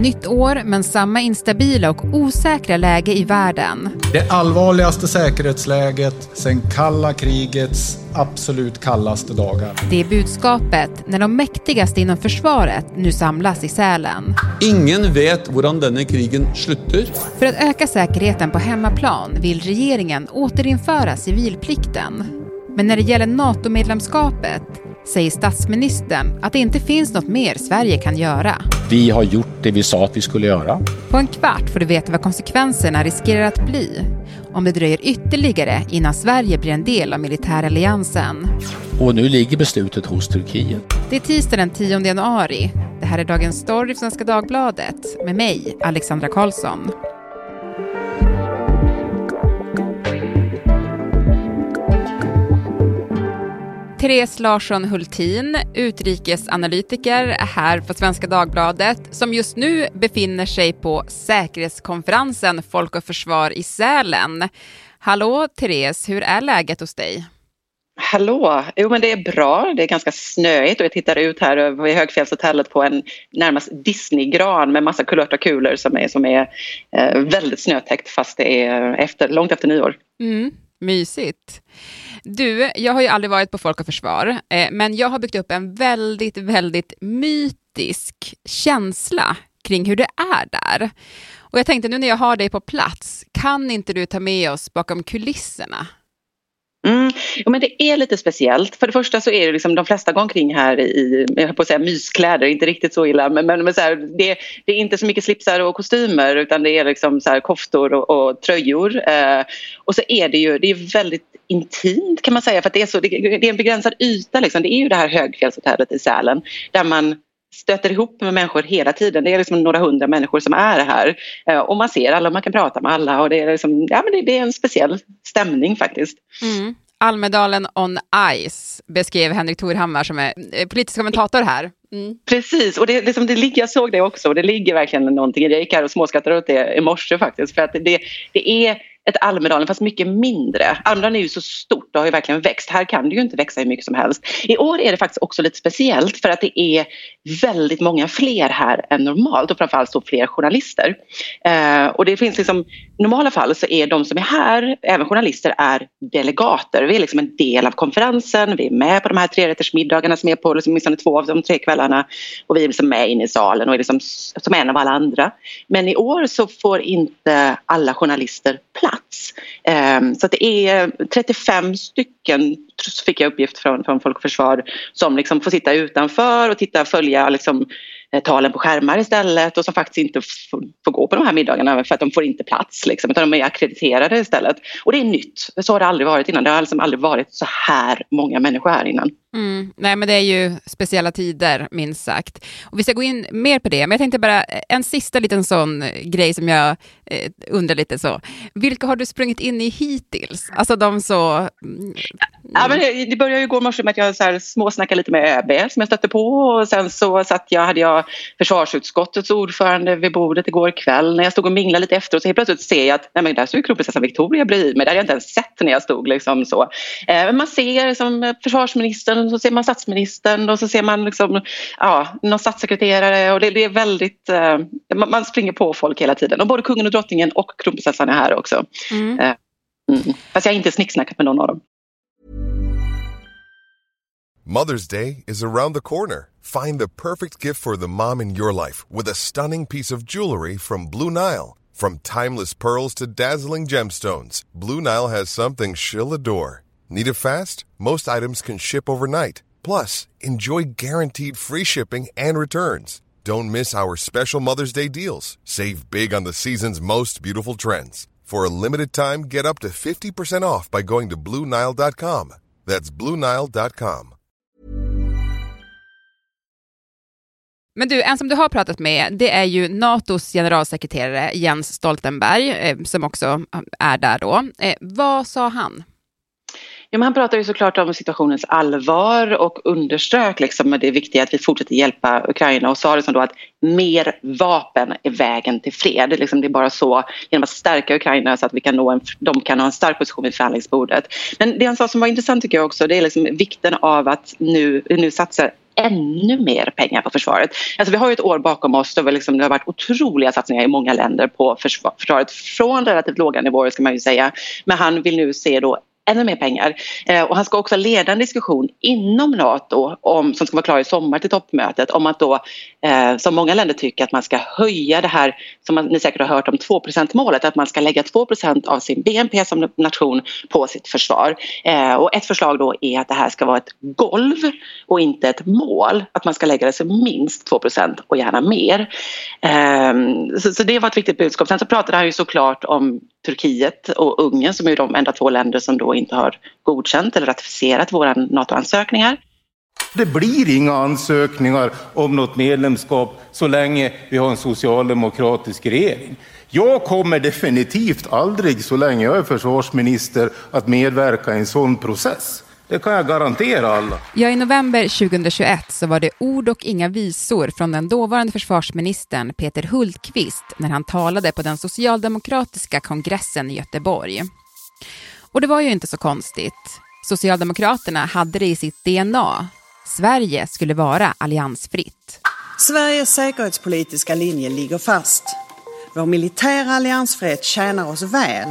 Nytt år, men samma instabila och osäkra läge i världen. Det allvarligaste säkerhetsläget sedan kalla krigets absolut kallaste dagar. Det är budskapet när de mäktigaste inom försvaret nu samlas i Sälen. Ingen vet hur denna krigen slutar. För att öka säkerheten på hemmaplan vill regeringen återinföra civilplikten. Men när det gäller NATO-medlemskapet säger statsministern att det inte finns något mer Sverige kan göra. Vi har gjort det vi sa att vi skulle göra. På en kvart får du veta vad konsekvenserna riskerar att bli om det dröjer ytterligare innan Sverige blir en del av militäralliansen. Och nu ligger beslutet hos Turkiet. Det är tisdag den 10 januari. Det här är Dagens Story för Svenska Dagbladet med mig, Alexandra Karlsson. Therese Larsson Hultin, utrikesanalytiker här på Svenska Dagbladet, som just nu befinner sig på säkerhetskonferensen Folk och Försvar i Sälen. Hallå Therese, hur är läget hos dig? Hallå! Jo men det är bra, det är ganska snöigt och jag tittar ut här över Högfjällshotellet på en närmast Disneygran med massa kulörta kulor som är, som är eh, väldigt snötäckt fast det är efter, långt efter nyår. Mm, mysigt. Du, jag har ju aldrig varit på Folk och Försvar, eh, men jag har byggt upp en väldigt, väldigt mytisk känsla kring hur det är där. Och jag tänkte nu när jag har dig på plats, kan inte du ta med oss bakom kulisserna? Mm. Jo, men det är lite speciellt. För det första så är det liksom, de flesta går omkring här i jag på att säga, myskläder, inte riktigt så illa men, men, men så här, det, det, är inte så mycket slipsar och kostymer utan det är liksom så här, koftor och, och tröjor. Eh, och så är det ju det är väldigt intimt kan man säga för det är, så, det, det, är en begränsad yta. Liksom. Det är ju det här högfjällshotellet i Sälen där man stöter ihop med människor hela tiden. Det är liksom några hundra människor som är här. Eh, och man ser alla och man kan prata med alla. Och det, är liksom, ja, men det, det är en speciell stämning faktiskt. Mm. Almedalen on Ice beskrev Henrik Torhammar som är eh, politisk kommentator här. Mm. Precis, och det, liksom, det ligger, jag såg det också och det ligger verkligen någonting. Jag gick här och småskrattade åt det i morse faktiskt. För att det, det är ett Almedalen fast mycket mindre. Almedalen är ju så stort och har ju verkligen växt. Här kan det ju inte växa hur mycket som helst. I år är det faktiskt också lite speciellt för att det är väldigt många fler här än normalt och framförallt så fler journalister. Eh, och det finns liksom, i normala fall så är de som är här, även journalister, är delegater. Vi är liksom en del av konferensen, vi är med på de här trerättersmiddagarna som är på liksom, åtminstone två av de tre kvällarna och vi är liksom med inne i salen och är liksom som en av alla andra. Men i år så får inte alla journalister plats plats. Ehm, så det är 35 stycken, fick jag uppgift från, från Folk och Försvar, som liksom får sitta utanför och titta, följa liksom, eh, talen på skärmar istället och som faktiskt inte får, får gå på de här middagarna för att de får inte plats liksom, utan de är akkrediterade istället. Och det är nytt, så har det aldrig varit innan. Det har liksom aldrig varit så här många människor här innan. Mm. Nej, men det är ju speciella tider, minst sagt. Och vi ska gå in mer på det, men jag tänkte bara eh, en sista liten sån eh, grej som jag eh, undrar lite så. Vilka har du sprungit in i hittills? Alltså de så... Mm. Ja, men det, det började ju gå morse med att jag så här småsnackade lite med ÖB som jag stötte på och sen så satt jag, hade jag försvarsutskottets ordförande vid bordet igår kväll när jag stod och minglade lite efteråt så helt plötsligt ser jag att nej, men där står ju kronprinsessan Victoria bredvid mig. Det hade jag inte ens sett när jag stod liksom så. Eh, man ser som försvarsministern, så ser man statsministern och så ser man liksom, ja, någon statssekreterare och det, det är väldigt, eh, man, springer på folk hela tiden och både kungen och drottningen och kronprinsessan är här också. Mm. Eh, mm. Fast jag har inte snicksnackat med någon av dem. Mother's Day is around the corner. Find the perfect gift for the mom in your life with a stunning piece of jewelry from Blue Nile. From timeless pearls to dazzling gemstones, Blue Nile has something she'll adore. Need it fast? Most items can ship overnight. Plus, enjoy guaranteed free shipping and returns. Don't miss our special Mother's Day deals. Save big on the season's most beautiful trends. For a limited time, get up to 50% off by going to BlueNile.com. That's BlueNile.com. Men du, en som du har pratat med, det är ju NATOs generalsekreterare Jens Stoltenberg, eh, som också eh, är där då. Eh, vad sa han? Ja, han pratade ju såklart om situationens allvar och underströk liksom det viktiga att vi fortsätter hjälpa Ukraina och sa det som då att mer vapen är vägen till fred. Det är, liksom, det är bara så, genom att stärka Ukraina så att vi kan nå en, de kan ha en stark position vid förhandlingsbordet. Men det han sa som var intressant tycker jag också det är liksom vikten av att nu, nu satsa ännu mer pengar på försvaret. Alltså vi har ju ett år bakom oss då vi liksom, det har varit otroliga satsningar i många länder på försvaret från relativt låga nivåer ska man ju säga. Men han vill nu se då ännu mer pengar. Eh, och han ska också leda en diskussion inom Nato om, som ska vara klar i sommar till toppmötet om att då, eh, som många länder tycker, att man ska höja det här som man, ni säkert har hört om 2% målet att man ska lägga 2% av sin BNP som nation på sitt försvar. Eh, och ett förslag då är att det här ska vara ett golv och inte ett mål, att man ska lägga det som minst 2% och gärna mer. Eh, så, så, det var ett viktigt budskap. Sen så pratade han ju såklart om Turkiet och Ungern som är de enda två länder som då inte har godkänt eller ratificerat våra NATO-ansökningar. Det blir inga ansökningar om något medlemskap så länge vi har en socialdemokratisk regering. Jag kommer definitivt aldrig, så länge jag är försvarsminister, att medverka i en sån process. Det kan jag garantera alla. Ja, I november 2021 så var det ord och inga visor från den dåvarande försvarsministern Peter Hultqvist när han talade på den socialdemokratiska kongressen i Göteborg. Och det var ju inte så konstigt. Socialdemokraterna hade det i sitt DNA. Sverige skulle vara alliansfritt. Sveriges säkerhetspolitiska linje ligger fast. Vår militära alliansfrihet tjänar oss väl.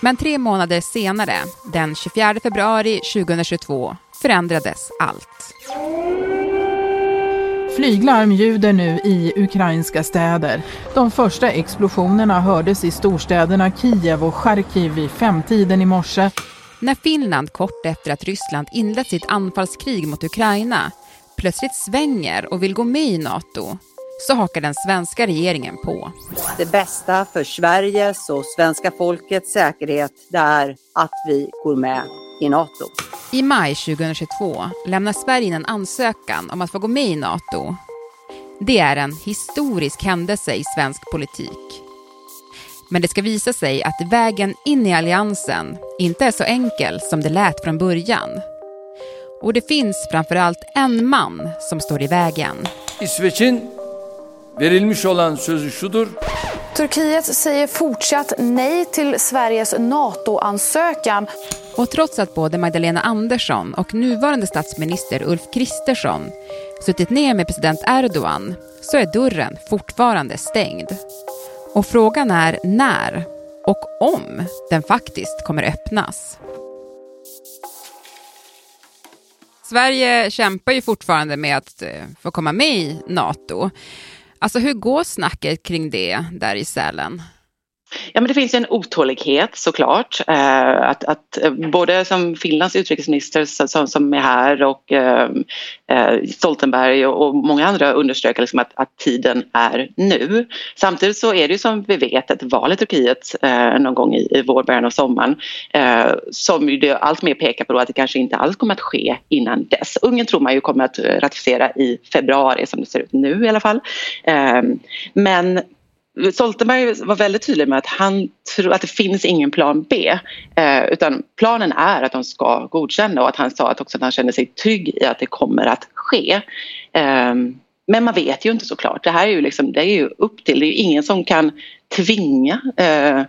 Men tre månader senare, den 24 februari 2022, förändrades allt. Flyglarm ljuder nu i ukrainska städer. De första explosionerna hördes i storstäderna Kiev och Charkiv vid femtiden i morse. När Finland kort efter att Ryssland inlett sitt anfallskrig mot Ukraina plötsligt svänger och vill gå med i Nato så hakar den svenska regeringen på. Det bästa för Sveriges och svenska folkets säkerhet är att vi går med i Nato. I maj 2022 lämnar Sverige in en ansökan om att få gå med i Nato. Det är en historisk händelse i svensk politik. Men det ska visa sig att vägen in i alliansen inte är så enkel som det lät från början. Och det finns framförallt en man som står i vägen. İsveç'in verilmiş olan sözü şudur. Turkiet säger fortsatt nej till Sveriges NATO-ansökan. Och trots att både Magdalena Andersson och nuvarande statsminister Ulf Kristersson suttit ner med president Erdogan så är dörren fortfarande stängd. Och frågan är när och om den faktiskt kommer öppnas. Sverige kämpar ju fortfarande med att eh, få komma med i NATO. Alltså hur går snacket kring det där i Sälen? Ja, men det finns en otålighet såklart. Eh, att, att, eh, både som Finlands utrikesminister som, som är här och eh, eh, Stoltenberg och, och, många andra understryker liksom att, att, tiden är nu. Samtidigt så är det ju som vi vet ett val i Turkiet eh, någon gång i, i vår, början av sommaren eh, som ju det allt mer pekar på att det kanske inte alls kommer att ske innan dess. Ungern tror man ju kommer att ratificera i februari som det ser ut nu i alla fall. Eh, men Stoltenberg var väldigt tydlig med att han tror att det finns ingen plan B eh, utan planen är att de ska godkänna och att han sa att också att han känner sig trygg i att det kommer att ske. Eh, men man vet ju inte såklart. Det här är ju, liksom, det är ju upp till, det är ju ingen som kan tvinga eh,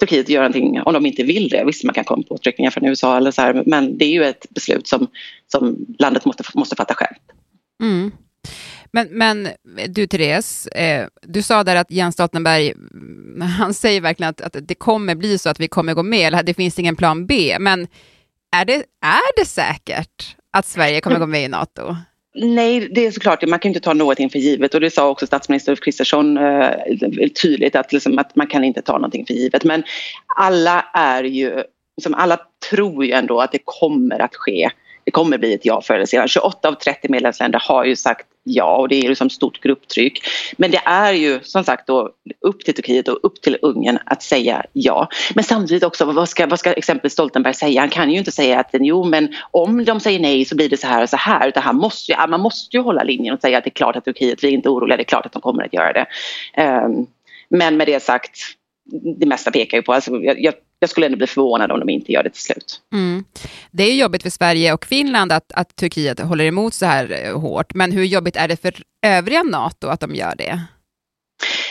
Turkiet att göra någonting om de inte vill det. Visst, man kan komma på påtryckningar från USA eller så här, men det är ju ett beslut som, som landet måste, måste fatta själv. Mm. Men, men du Therese, eh, du sa där att Jens Stoltenberg, mm, han säger verkligen att, att det kommer bli så att vi kommer gå med, eller det finns ingen plan B, men är det, är det säkert att Sverige kommer gå med i NATO? Nej, det är såklart, man kan inte ta någonting för givet och det sa också statsminister Ulf Kristersson eh, tydligt att, liksom, att man kan inte ta någonting för givet. Men alla är ju, liksom, alla tror ju ändå att det kommer att ske det kommer bli ett ja förr eller senare. 28 av 30 medlemsländer har ju sagt ja och det är liksom stort grupptryck. Men det är ju som sagt då upp till Turkiet och upp till Ungern att säga ja. Men samtidigt också, vad ska, vad ska exempelvis Stoltenberg säga? Han kan ju inte säga att jo men om de säger nej så blir det så här och så här. Utan han måste ju, man måste ju hålla linjen och säga att det är klart att Turkiet, vi är inte oroliga, det är klart att de kommer att göra det. Um, men med det sagt, det mesta pekar ju på, alltså, jag, jag jag skulle ändå bli förvånad om de inte gör det till slut. Mm. Det är jobbigt för Sverige och Finland att, att Turkiet håller emot så här eh, hårt, men hur jobbigt är det för övriga NATO att de gör det?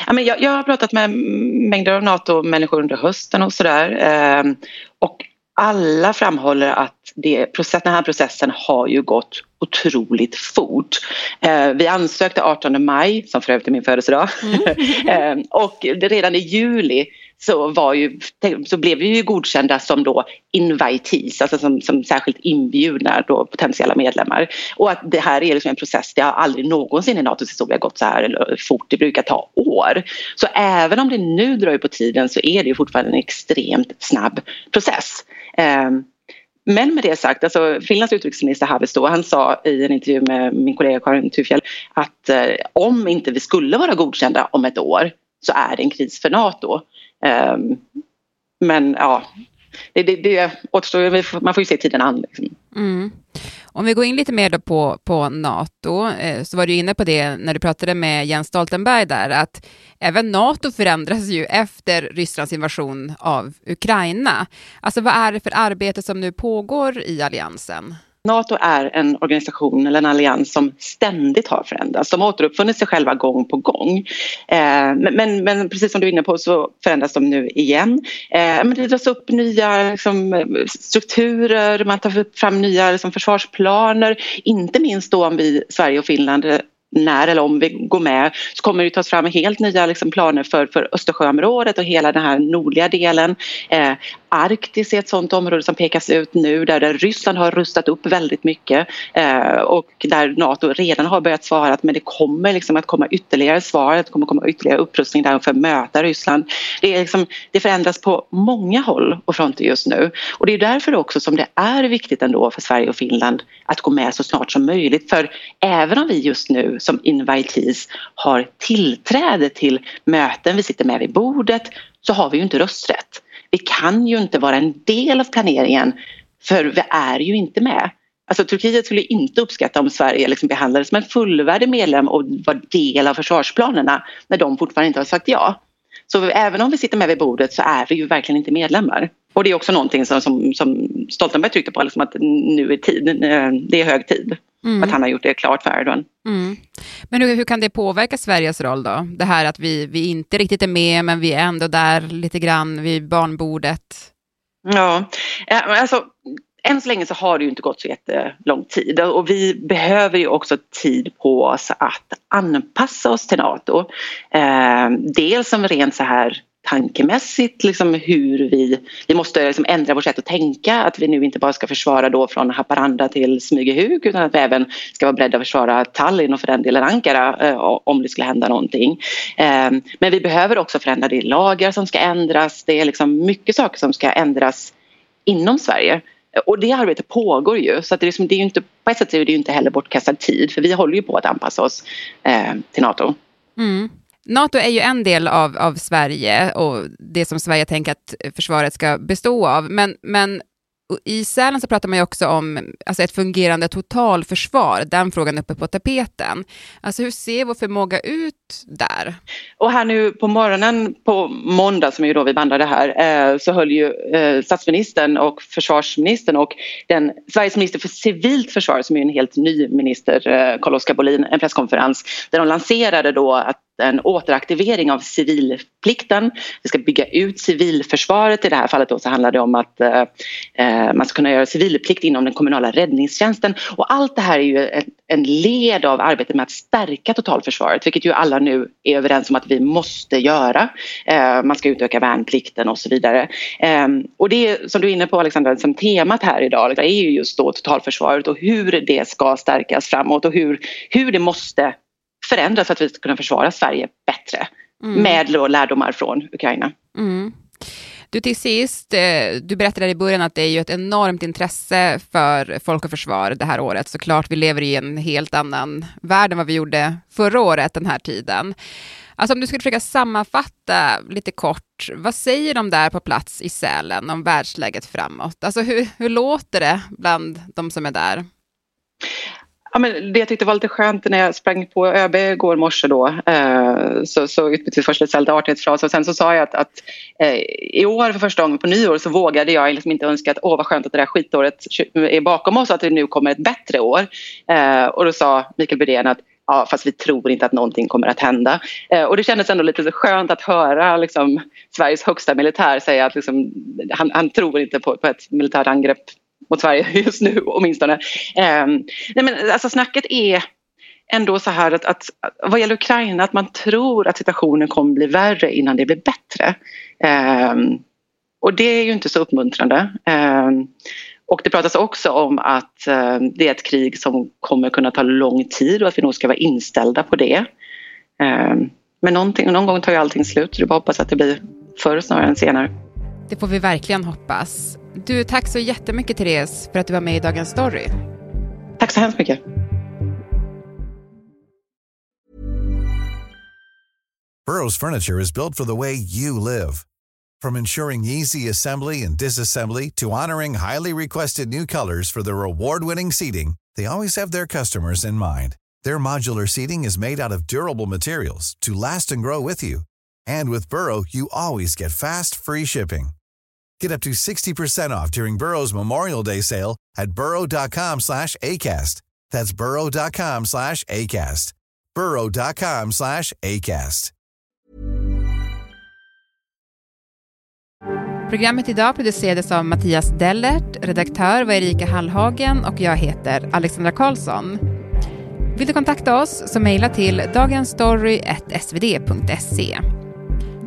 Ja, men jag, jag har pratat med mängder av NATO-människor under hösten och sådär. Eh, och alla framhåller att det, process, den här processen har ju gått otroligt fort. Eh, vi ansökte 18 maj, som för övrigt är min födelsedag, mm. eh, och redan i juli så, var ju, så blev vi ju godkända som då invitees, alltså som, som särskilt inbjudna då potentiella medlemmar. Och att det här är liksom en process, det har aldrig någonsin i Natos historia gått så här fort, det brukar ta år. Så även om det nu drar ut på tiden så är det ju fortfarande en extremt snabb process. Um, men med det sagt, alltså Finlands utrikesminister Haavisto han sa i en intervju med min kollega Karin Tufjell att eh, om inte vi skulle vara godkända om ett år så är det en kris för Nato. Ehm, men ja, det, det, det återstår, man får ju se tiden an. Liksom. Mm. Om vi går in lite mer på, på NATO, eh, så var du inne på det när du pratade med Jens Stoltenberg där, att även NATO förändras ju efter Rysslands invasion av Ukraina. Alltså vad är det för arbete som nu pågår i alliansen? Nato är en organisation eller en allians som ständigt har förändrats. De har återuppfunnit sig själva gång på gång. Eh, men, men, precis som du är inne på så förändras de nu igen. Eh, men det dras upp nya liksom, strukturer, man tar fram nya liksom, försvarsplaner. Inte minst då om vi, Sverige och Finland när eller om vi går med så kommer det tas fram helt nya liksom, planer för, för Östersjöområdet och hela den här nordliga delen. Eh, Arktis är ett sådant område som pekas ut nu där, där Ryssland har rustat upp väldigt mycket eh, och där Nato redan har börjat svara men det kommer liksom att komma ytterligare svar, det kommer komma ytterligare upprustning där för att möta Ryssland. Det, är liksom, det förändras på många håll och fronter just nu och det är därför också som det är viktigt ändå för Sverige och Finland att gå med så snart som möjligt för även om vi just nu som invitees har tillträde till möten, vi sitter med vid bordet så har vi ju inte rösträtt vi kan ju inte vara en del av planeringen för vi är ju inte med. Alltså Turkiet skulle inte uppskatta om Sverige liksom behandlades som en fullvärdig medlem och var del av försvarsplanerna när de fortfarande inte har sagt ja. Så även om vi sitter med vid bordet så är vi ju verkligen inte medlemmar. Och det är också någonting som, som, som Stoltenberg tryckte på, liksom att nu är tid, eh, det är hög tid. Mm. Att han har gjort det klart för Erdogan. Mm. Men hur, hur, kan det påverka Sveriges roll då? Det här att vi, vi inte riktigt är med, men vi är ändå där lite grann vid barnbordet. Ja, eh, alltså än så länge så har det ju inte gått så jättelång tid och vi behöver ju också tid på oss att anpassa oss till Nato. Eh, dels som rent så här tankemässigt liksom hur vi, vi måste liksom ändra vårt sätt att tänka att vi nu inte bara ska försvara då från Haparanda till Smygehuk utan att vi även ska vara beredda att försvara Tallinn och för den delen Ankara eh, om det skulle hända någonting. Eh, men vi behöver också förändra de lagar som ska ändras. Det är liksom mycket saker som ska ändras inom Sverige. Och det arbetet pågår ju så att det, är liksom, det är inte, på ett sätt är det ju inte heller bortkastad tid för vi håller ju på att anpassa oss eh, till Nato. Mm. Nato är ju en del av, av Sverige och det som Sverige tänker att försvaret ska bestå av. Men, men i Sälen så pratar man ju också om alltså ett fungerande totalförsvar, den frågan uppe på tapeten. Alltså hur ser vår förmåga ut där? Och här nu på morgonen på måndag som är ju då vi bandade här eh, så höll ju eh, statsministern och försvarsministern och den Sveriges minister för civilt försvar som är en helt ny minister, eh, Carl-Oskar Bolin, en presskonferens där de lanserade då att en återaktivering av civilplikten. Vi ska bygga ut civilförsvaret. I det här fallet då så handlar det om att eh, eh man ska kunna göra civilplikt inom den kommunala räddningstjänsten. Och allt det här är ju en, en led av arbetet med att stärka totalförsvaret vilket ju alla nu är överens om att vi måste göra. Eh, man ska utöka värnplikten och så vidare. Eh, och det som du är inne på Alexandra, som temat här idag liksom, är ju just då totalförsvaret och hur det ska stärkas framåt och hur, hur det måste förändras för att vi ska kunna försvara Sverige bättre mm. med lärdomar från Ukraina. Mm. Du till sist, eh, du berättade i början att det är ju ett enormt intresse för Folk och Försvar det här året. Såklart, vi lever i en helt annan värld än vad vi gjorde förra året den här tiden. Alltså om du skulle försöka sammanfatta lite kort, vad säger de där på plats i Sälen om världsläget framåt? Alltså hur, hur låter det bland de som är där? Ja, men det jag tyckte var lite skönt när jag sprang på ÖB igår morse då eh, så, så utbytte vi först lite lite och sen så sa jag att, att eh, i år för första gången på nyår så vågade jag liksom inte önska att åh vad skönt att det där skitåret är bakom oss och att det nu kommer ett bättre år. Eh, och då sa Mikael Bydén att ja, fast vi tror inte att någonting kommer att hända. Eh, och det kändes ändå lite så skönt att höra liksom, Sveriges högsta militär säga att liksom, han, han tror inte på, på ett militärt angrepp mot Sverige just nu åtminstone. Eh, nej men alltså snacket är ändå så här att, att vad gäller Ukraina att man tror att situationen kommer bli värre innan det blir bättre. Eh, och det är ju inte så uppmuntrande. Eh, och det pratas också om att eh, det är ett krig som kommer kunna ta lång tid och att vi nog ska vara inställda på det. Eh, men någon gång tar ju allting slut så det bara hoppas att det blir förr snarare än senare. Det får vi verkligen hoppas. Du, tack så jättemycket Therese för att du var med i Dagens Story. Tack så hemskt mycket. Burrows furniture is built for the way you live. From ensuring easy assembly and disassembly to honoring highly requested new colors for their award-winning seating, they always have their customers in mind. Their modular seating is made out of durable materials to last and grow with you. And with Burrow, you always get fast, free shipping. Get up to 60% off during Burrow's Memorial Day sale at burrow.com slash ACAST. That's burrow.com slash ACAST. burrow.com slash ACAST. Programmet idag producerades av Mattias Dellert, redaktör var Erika Hallhagen och jag heter Alexandra Karlsson. Vill du kontakta oss så mejla till dagensstory.svd.se.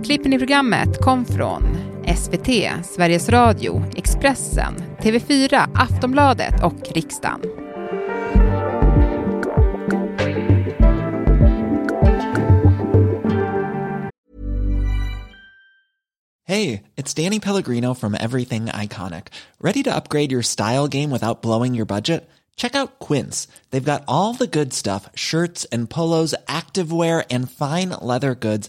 Klippen i programmet kom från SVT, Sveriges Radio, Expressen, TV4, Aftonbladet och Riksdagen. Hey, it's Danny Pellegrino from Everything Iconic. Ready to upgrade your style game without blowing your budget? Check out Quince. They've got all the good stuff shirts and polos, activewear, and fine leather goods,